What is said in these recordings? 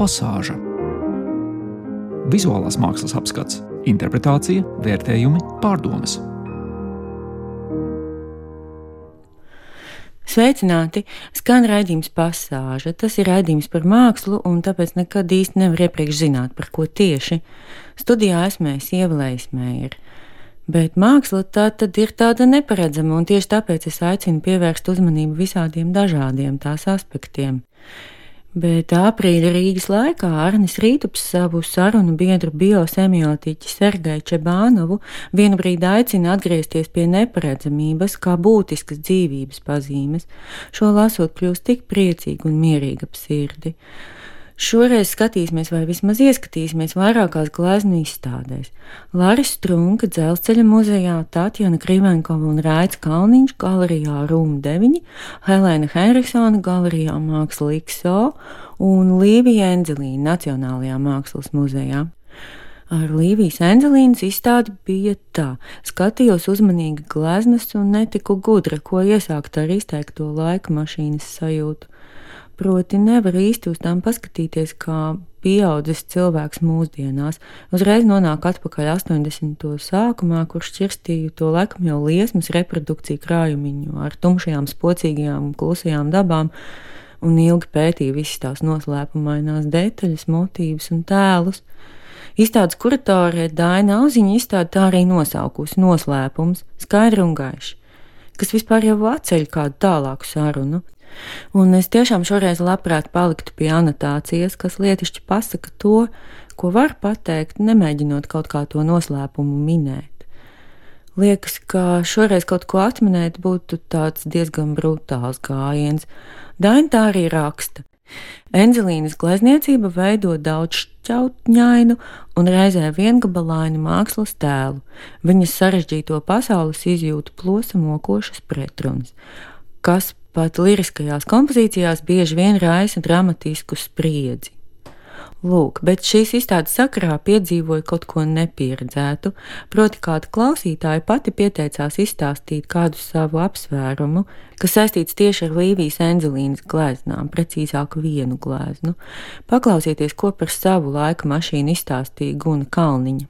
pasāža. Vizuālās mākslas apskats, interpretācija, vērtējumi, pārdomas. Sveicināti! Skan raidījums pasāža. Tas ir raidījums par mākslu, un tāpēc nekad īsti nevar iepriekš zināt, par ko tieši. Studijā esmu Ievelējis Mēra. Bet māksla tā tad ir tāda neparedzama, un tieši tāpēc es aicinu pievērst uzmanību visādiem dažādiem tās aspektiem. Bet aprīļa Rīgas laikā Arnis Rītups savu sarunu biedru biosemiotiķi Sergeju Čebānovu vienu brīdi aicina atgriezties pie neparedzamības kā būtiskas dzīvības pazīmes. Šo lasot kļūst tik priecīgi un mierīgi ap sirdi. Šoreiz skatīsimies, vai vismaz ieskatīsimies vairākās gleznu izstādēs. Lāris Strunke dzelzceļa muzejā, Tatjana Krivenkova un Raits Kalniņš galerijā Rūma 9, Helēna Henriksona galerijā Māksla XO un Līvija Enzelīna Nacionālajā mākslas muzejā. Ar Līvijas Enzelīnas izstādi bija tā. Skatījos uzmanīgi gleznas un netiku gudra, ko iesākt ar izteikto laika mašīnas sajūtu. Proti, nevar īsti uz tām paskatīties kā pieaudzis cilvēks mūsdienās. Uzreiz nonāk atpakaļ 80. sākumā, kur šķirstīju to laikam jau liesmas reprodukciju krājumiņu ar tumšajām, spocīgajām, klusajām dabām, un ilgi pētīju visas tās noslēpumainās detaļas, motīvus un tēlus. Izstādes kuratore Daina Auziņa izstāde tā arī nosaukusi noslēpums, skaidri un gaiši, kas vispār jau atceļ kādu tālāku sarunu. Un es tiešām šoreiz labprāt paliktu pie anotācijas, kas lietišķi pasaka to, ko var pateikt, nemēģinot kaut kā to noslēpumu minēt. Liekas, ka šoreiz kaut ko atminēt būtu tāds diezgan brutāls gājiens. Daina tā arī raksta. Enzelīnas glezniecība veido daudz šķautņainu un reizē viengabalainu mākslas tēlu. Viņas sarežģīto pasaules izjūtu plosamokošas pretrunas, kas pat liriskajās kompozīcijās bieži vien raisa dramatisku spriedzi. Lūk, bet šīs izstādes sakarā piedzīvoju kaut ko nepieredzētu, proti, kāda klausītāja pati pieteicās izstāstīt kādu savu apsvērumu, kas saistīts tieši ar Līvijas Enzelīnas glēznām, precīzāk vienu glēznu. Paklausieties, ko par savu laika mašīnu izstāstīja Guna Kalniņa.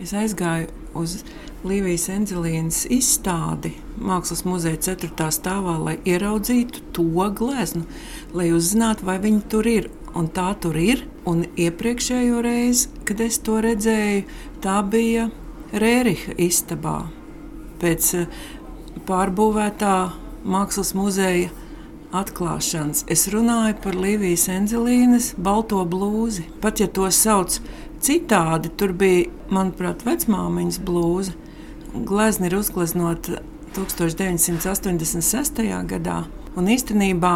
Es aizgāju uz Līvijas Enzelīnas izstādi Mākslas muzeja 4. stāvā, lai ieraudzītu to gleznu, lai uzzinātu, vai viņi tur ir. Un tā tur ir. Un iepriekšējo reizi, kad es to redzēju, tā bija Rēriha istabā. Pēc eh, pārbūvētā mākslas muzeja atklāšanas es runāju par Līvijas Enzelīnas balto blūzi. Pat ja to sauc citādi, tur bija, manuprāt, vecmāmiņas blūza Glezna ir uzgleznota 1986. gadā. Un īstenībā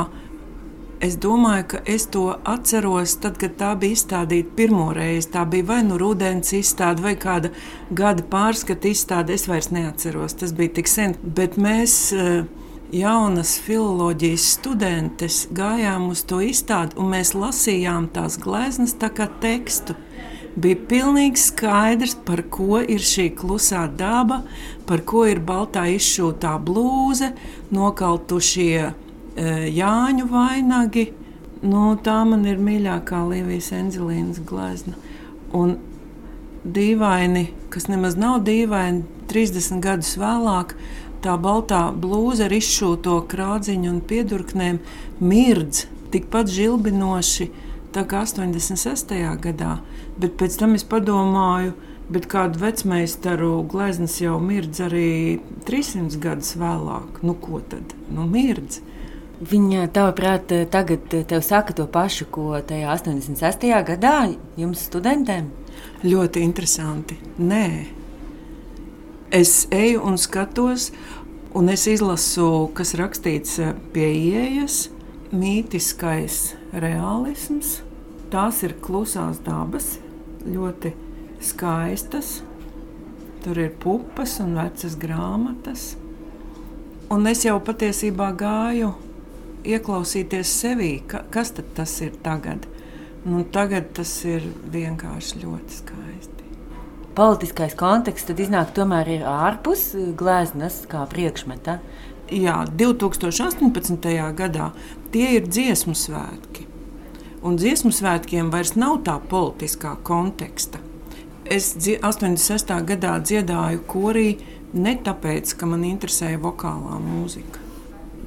es domāju, ka es to atceros tad, kad tā bija izstādīta pirmo reizi. Tā bija vai nu rudens izstāde, vai kāda gada pārskata izstāde. Es vairs neatceros, tas bija tik sen. Bet mēs, eh, jaunas filozofijas studentes, gājām uz to izstādi un mēs lasījām tās gleznas tā kā tekstu bija pilnīgi skaidrs, par ko ir šī klusā daba, par ko ir baltā izšūtā blūze, nokaltušie e, Jāņu vainagi. Nu, tā man ir mīļākā Līvijas Enzelīnas glezna. Un dīvaini, kas nemaz nav dīvaini, 30 gadus vēlāk, tā baltā blūze ar izšūto krādziņu un piedurknēm mirdz tikpat žilbinoši tā kā 86. gadā. Bet pēc tam es padomāju, bet kādu vecmeistaru gleznas jau mirdz arī 300 gadus vēlāk. Nu, ko tad? Nu, mirdz. Viņa, tavuprāt, tagad tev saka to pašu, ko tajā 86. gadā jums studentiem? Ļoti interesanti. Nē, es eju un skatos, un es izlasu, kas rakstīts pie ieejas, mītiskais realisms. Tās ir klusās dabas, ļoti skaistas. Tur ir pupas un vecas grāmatas. Un es jau patiesībā gāju ieklausīties sevī, ka, kas tas ir tagad. Nu, tagad tas ir vienkārši ļoti skaisti. Politiskais konteksts tad iznāk tomēr ir ārpus gleznas kā priekšmeta. Jā, 2018. gadā tie ir dziesmu svētki. Un dziesmu svētkiem vairs nav tā politiskā konteksta. Es 86. gadā dziedāju korī ne tāpēc, ka man interesēja vokālā mūzika.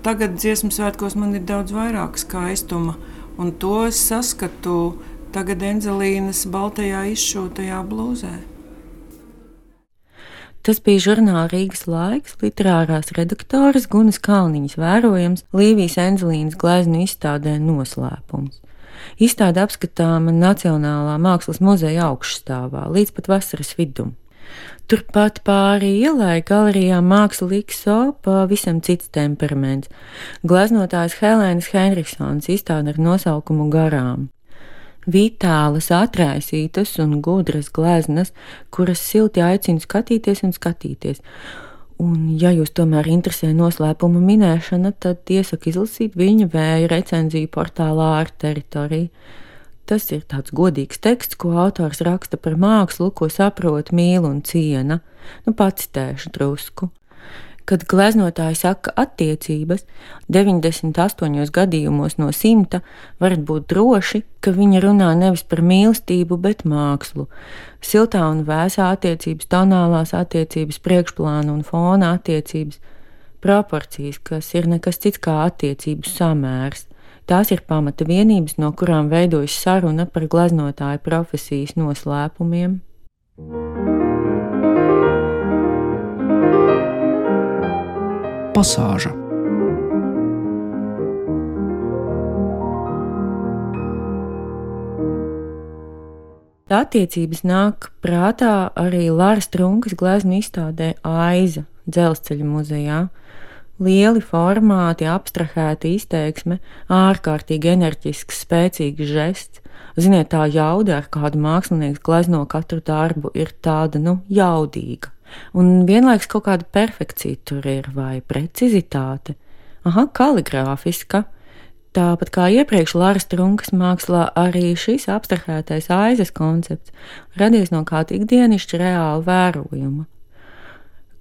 Tagad dziesmu svētkos man ir daudz vairāk skaistuma, un to es saskatu tagad Enzelīnas baltajā izšūtajā blūzē. Tas bija žurnāla Rīgas laiks, literārās redaktoras Gunas Kalniņas vērojams Līvijas Enzelīnas gleznu izstādē noslēpums. Izstāde apskatāma Nacionālā mākslas muzeja augšstāvā līdz pat vasaras vidum. Turpat pāri ielai galerijā māksla Likso pavisam cits temperaments. Gleznotājs Helēnas Henriksons izstāda ar nosaukumu Garām vitālas, atraisītas un gudras gleznas, kuras silti aicina skatīties un skatīties. Un, ja jūs tomēr interesē noslēpuma minēšana, tad iesaku izlasīt viņa vēja recenziju portālā ar teritoriju. Tas ir tāds godīgs teksts, ko autors raksta par mākslu, ko saprot, mīl un ciena. Nu, pats tēšu drusku kad gleznotāji saka attiecības, 98 gadījumos no simta varat būt droši, ka viņa runā nevis par mīlestību, bet mākslu. Siltā un vēsā attiecības, tonālās attiecības, priekšplāna un fona attiecības, proporcijas, kas ir nekas cits kā attiecību samērs. Tās ir pamata vienības, no kurām veidojas saruna par gleznotāju profesijas noslēpumiem. thank you pasāža. Attiecības nāk prātā arī Lāras Trunkas glezniecības izstādē Aiza dzelzceļa muzejā. Lieli formāti, abstrahēta izteiksme, ārkārtīgi enerģisks, spēcīgs žests. Ziniet, tā jauda, ar kādu mākslinieks glezno katru darbu, ir tāda, nu, jaudīga. Un vienlaikus kaut kāda perfekcija tur ir vai precizitāte. Aha, kaligrāfiska. Tāpat kā iepriekš Lāras Trunkas mākslā, arī šis abstrahētais aizes koncepts radies no kāda ikdienišķa reāla vērojuma.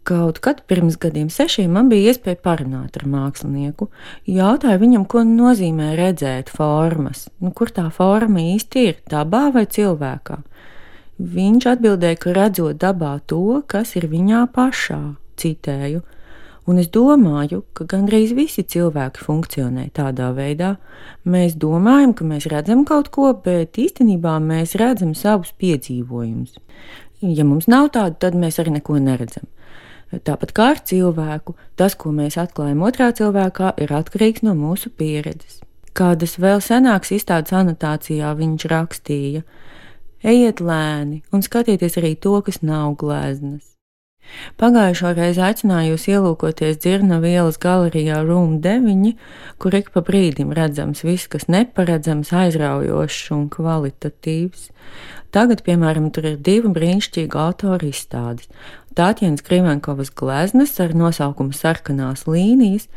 Kaut kad pirms gadiem sešiem man bija iespēja parunāt ar mākslinieku. Jautāju viņam, ko nozīmē redzēt formas, nu, kur tā forma īsti ir, dabā vai cilvēkā. Viņš atbildēja, ka redzot dabā to, kas ir viņā pašā, citēju, un es domāju, ka gandrīz visi cilvēki funkcionē tādā veidā. Mēs domājam, ka mēs redzam kaut ko, bet īstenībā mēs redzam savus piedzīvojumus. Ja mums nav tāda, tad mēs arī neko neredzam. Tāpat kā ar cilvēku, tas, ko mēs atklājam otrā cilvēkā, ir atkarīgs no mūsu pieredzes. Kādas vēl senākas izstādes anotācijā viņš rakstīja, Ejiet lēni un skatieties arī to, kas nav gleznas. Pagājušo reizi aicināju jūs ielūkoties Dzirna vielas galerijā Room 9, kur ik pa brīdim redzams viss, kas neparedzams, aizraujošs un kvalitatīvs. Tagad, piemēram, tur ir divi brīnišķīgi autori izstādes. Tātienas Krivenkovas gleznas ar nosaukumu Sarkanās līnijas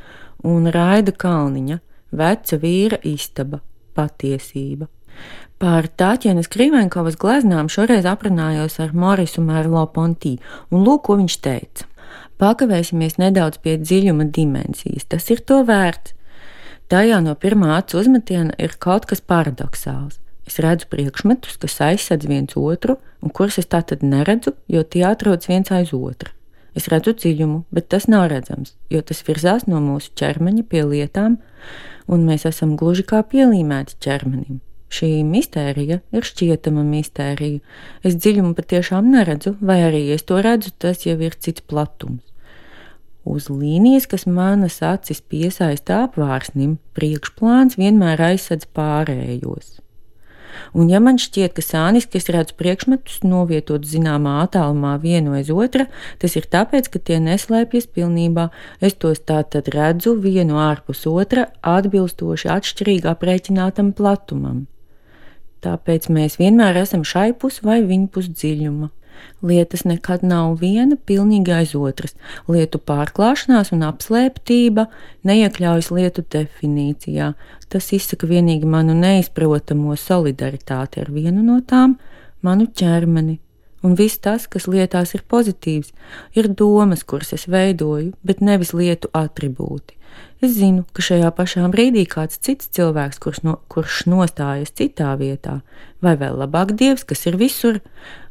un Raida Kalniņa Veca vīra istaba - patiesība. Par Tāķienes Krivenkovas gleznām šoreiz aprunājos ar Morisu Merlo-Pontī, un lūk, ko viņš teica. Pakavēsimies nedaudz pie dziļuma dimensijas, tas ir to vērts. Tajā no pirmā acu uzmetiena ir kaut kas paradoxāls. Es redzu priekšmetus, kas aizsedz viens otru, un kurus es tā tad neredzu, jo tie atrodas viens aiz otra. Es redzu dziļumu, bet tas nav redzams, jo tas virzās no mūsu ķermeņa pie lietām, un mēs esam gluži kā pielīmēti ķermenim. Šī mistērija ir šķietama mistērija. Es dziļumu patiešām neredzu, vai arī es to redzu, tas jau ir cits platums. Uz līnijas, kas manas acis piesaista apvārsnim, priekšplāns vienmēr aizsedz pārējos. Un, ja man šķiet, ka sāniski es redzu priekšmetus novietot zināmā attālumā vienu aiz otra, tas ir tāpēc, ka tie neslēpjas pilnībā. Es tos tātad redzu vienu ārpus otra, atbilstoši atšķirīgi aprēķinātam platumam. Tāpēc mēs vienmēr esam šai pus vai viņa pus dziļuma. Lietas nekad nav viena pilnīgi aiz otras. Lietu pārklāšanās un apslēptība neiekļaujas lietu definīcijā. Tas izsaka vienīgi manu neizprotamo solidaritāti ar vienu no tām, manu ķermeni. Un viss tas, kas lietās ir pozitīvs, ir domas, kuras es veidoju, bet nevis lietu attribūti. Es zinu, ka šajā pašā brīdī kāds cits cilvēks, kurš, no, kurš nostājas citā vietā, vai vēl labāk Dievs, kas ir visur,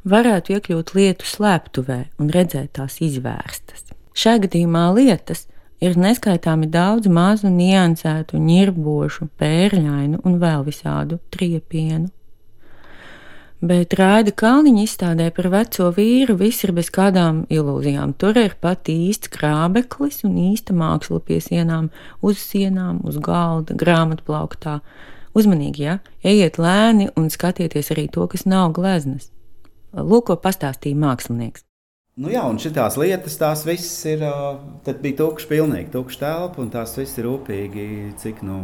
varētu iekļūt lietu slēptuvē un redzēt tās izvērstas. Šajā gadījumā lietas ir neskaitāmi daudz mazu, niansētu, ņirbošu, pērļainu un vēl visādu triepienu bet Raida Kalniņa izstādē par veco vīru viss ir bez kādām ilūzijām. Tur ir pat īsts krābeklis un īsta māksla pie sienām, uz sienām, uz galda, grāmatplauktā. Uzmanīgi, ja ejiet lēni un skatieties arī to, kas nav gleznas. Lūk, ko pastāstīja mākslinieks. Nu jā, un šīs lietas, tās visas ir, tad bija tukšs, pilnīgi tukšs telpa, un tās visas ir rūpīgi, cik nu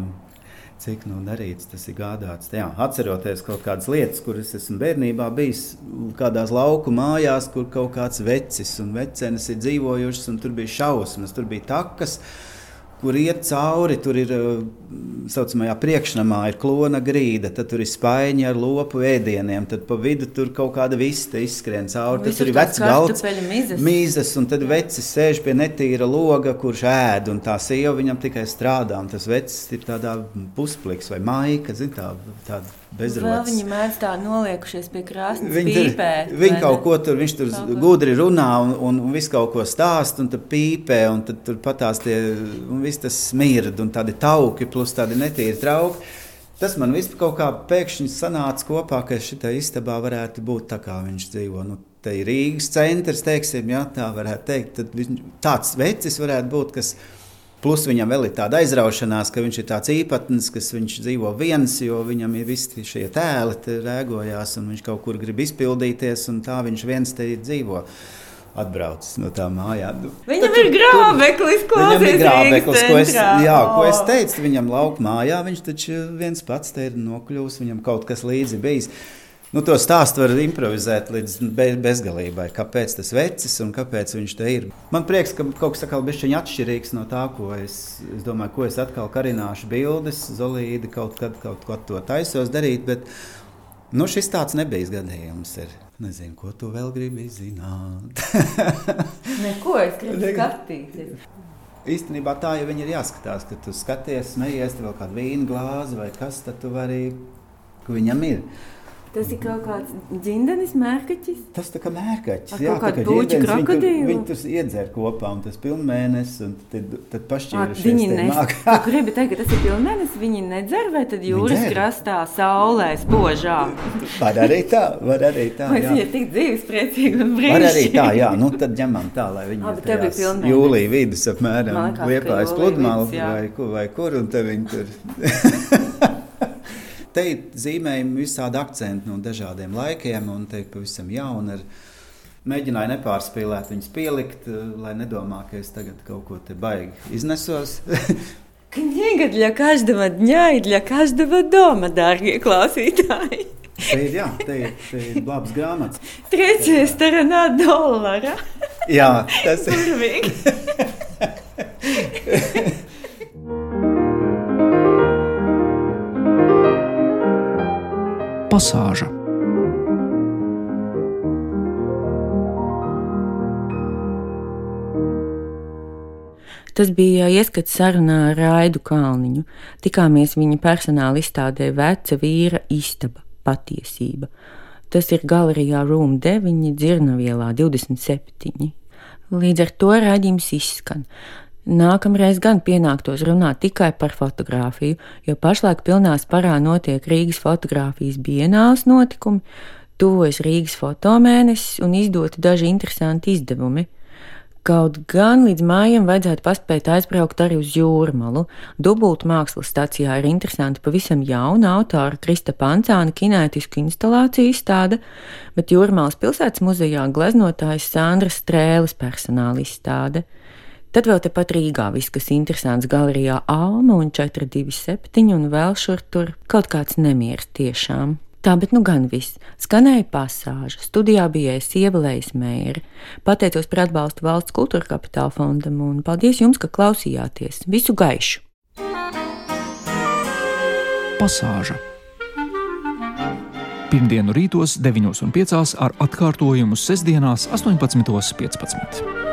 cik nu darīts, tas ir gādāts. Jā, atceroties kaut kādas lietas, kuras esmu bērnībā bijis kādās lauku mājās, kur kaut kāds vecis un vecenes ir dzīvojušas, un tur bija šausmas, tur bija takas kur iet cauri. Tur ir eh, saucamajā priekšnamā ir klona grīda, tad tur ir spaiņi ar lopu ēdieniem, tad pa vidu tur kaut kāda vista izskrien cauri. Tad tur ir vecs galds, mīzes. mīzes, un tad vecis sēž pie netīra loga, kurš ēd, un tā sieva viņam tikai strādā, un tas vecis ir tādā puspliks vai maika, zin, tā, tāda bezrotas. Viņi mēdz tā noliekušies pie krāsnes. Viņi, pīpē, viņi kaut ko tur, viņš tur kaut gudri runā un, un, un visu kaut ko stāst, un tad pīpē, un tad tur patās tie, un viss tas smird, un tādi tauki, plus tādi netīri trauki. Tas man vispār kaut kā pēkšņi sanāca kopā, ka šitā istabā varētu būt tā, kā viņš dzīvo. Nu, te ir Rīgas centrs, teiksim, jā, tā varētu teikt. Tad viņš, tāds vecis varētu būt, kas Plus viņam vēl ir tāda aizraušanās, ka viņš ir tāds īpatns, kas viņš dzīvo viens, jo viņam ir visi šie tēli rēgojās, un viņš kaut kur grib izpildīties, un tā viņš viens te dzīvo atbraucis no tā mājām. Viņam Taču, ir grābeklis, ko viņam ir grābeklis, ko es, jā, ko es teicu. Viņam lauka mājā viņš taču viens pats te ir nokļuvis, viņam kaut kas līdzi bijis. Nu, to stāstu var improvizēt līdz bezgalībai. Kāpēc tas vecis un kāpēc viņš te ir? Man prieks, ka kaut kas tāds ir atšķirīgs no tā, ko es, es domāju, ko es atkal karināšu bildes, zolīdi kaut kad kaut ko to taisos darīt. Bet, nu, šis tāds nebija gadījums. Ir. Nezinu, ko tu vēl gribi zināt. Neko es gribu skatīties. Īstenībā tā jau ir jāskatās, ka tu skaties, smejies, vēl kādu vīnu glāzi vai kas, tad tu vari, ka viņam ir. Tas ir kaut kāds ģindenis, mērkaķis. Tas tā kā mērkaķis. Jā, kā puķi krokodīli. Viņi tur iedzer kopā un tas pilnmēnesis un tad, tad pašķīrušies. Viņi nes, gribi teikt, ka tas ir pilnmēnesis, viņi nedzer vai tad jūras krastā saulē spožā? var arī tā, var arī tā. Vai viņi ir tik dzīves priecīgi un brīnišķīgi? Var arī tā, jā, nu tad ņemam tā, lai viņi ir jūlija vidus apmēram liepājas pludmalu vai, vai kur un te viņi tur. te ir zīmējumi visādi akcenti no dažādiem laikiem, un te ir pavisam jauni. Mēģināju nepārspīlēt, viņas pielikt, eh, lai nedomā, ka es tagad kaut ko te baigi iznesos. Книга для каждого дня и для каждого дома, дорогие классители. Te ir, jā, te ir, te ir labs grāmatas. Trecē stāra dolāra. Jā, tas ir. pasāža. Tas bija ieskats sarunā ar Raidu Kalniņu. Tikāmies viņa personāla izstādē Veca vīra istaba patiesība. Tas ir galerijā Rūma 9, Dzirnavielā 27. Līdz ar to raidījums izskan. Nākamreiz gan pienāktos runāt tikai par fotografiju, jo pašlaik pilnā sparā notiek Rīgas fotografijas bienāls notikumi, tuvojas Rīgas fotomēnesis un izdoti daži interesanti izdevumi. Kaut gan līdz mājām vajadzētu paspēt aizbraukt arī uz jūrmalu. Dubultu mākslas stacijā ir interesanti pavisam jauna autora Krista Pancāna kinētisku instalāciju izstāde, bet jūrmalas pilsētas muzejā gleznotājs Sandra Strēles personāla izstāde. Tad vēl tepat Rīgā viss, kas interesants galerijā Alma un 427 un vēl šur tur kaut kāds nemieris tiešām. Tā, bet nu gan viss. Skanēja pasāža, studijā bija ievēlējis mēri. Pateicos par atbalstu valsts kultūra kapitāla fondam un paldies jums, ka klausījāties. Visu gaišu! Pasāža Pirmdienu rītos 9.5 ar atkārtojumu sestdienās 18.15.